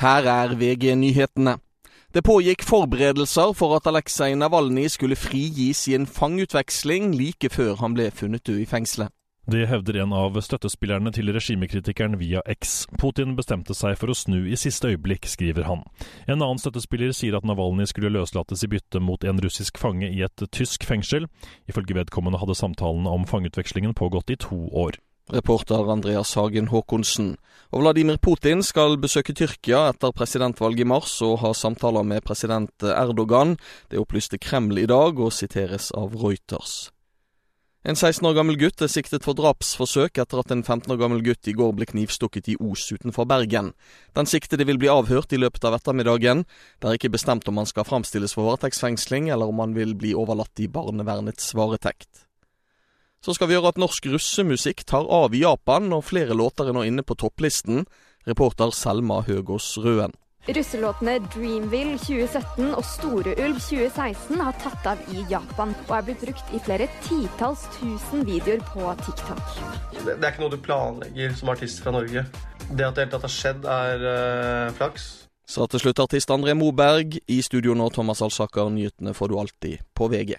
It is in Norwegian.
Her er VG-nyhetene. Det pågikk forberedelser for at Aleksej Navalnyj skulle frigis i en fangeutveksling like før han ble funnet død i fengselet. Det hevder en av støttespillerne til regimekritikeren via X. Putin bestemte seg for å snu i siste øyeblikk, skriver han. En annen støttespiller sier at Navalnyj skulle løslates i bytte mot en russisk fange i et tysk fengsel. Ifølge vedkommende hadde samtalene om fangeutvekslingen pågått i to år. Reporter Andreas Hagen Haakonsen. Og Vladimir Putin skal besøke Tyrkia etter presidentvalget i mars og ha samtaler med president Erdogan. Det opplyste Kreml i dag, og siteres av Reuters. En 16 år gammel gutt er siktet for drapsforsøk etter at en 15 år gammel gutt i går ble knivstukket i Os utenfor Bergen. Den siktede vil bli avhørt i løpet av ettermiddagen. Det er ikke bestemt om han skal framstilles for varetektsfengsling, eller om han vil bli overlatt i barnevernets varetekt. Så skal vi gjøre at norsk russemusikk tar av i Japan, og flere låter er nå inne på topplisten. Reporter Selma Høgås Røen. Russelåtene Dreamville 2017 og Storeulv 2016 har tatt av i Japan, og er blitt brukt i flere titalls tusen videoer på TikTok. Det, er ikke noe du planlegger som artist fra Norge. Det at det hele tatt har skjedd, er uh, flaks. Sa til slutt artist André Moberg. I studio nå, Thomas Alsaker. Nyhetene får du alltid på VG.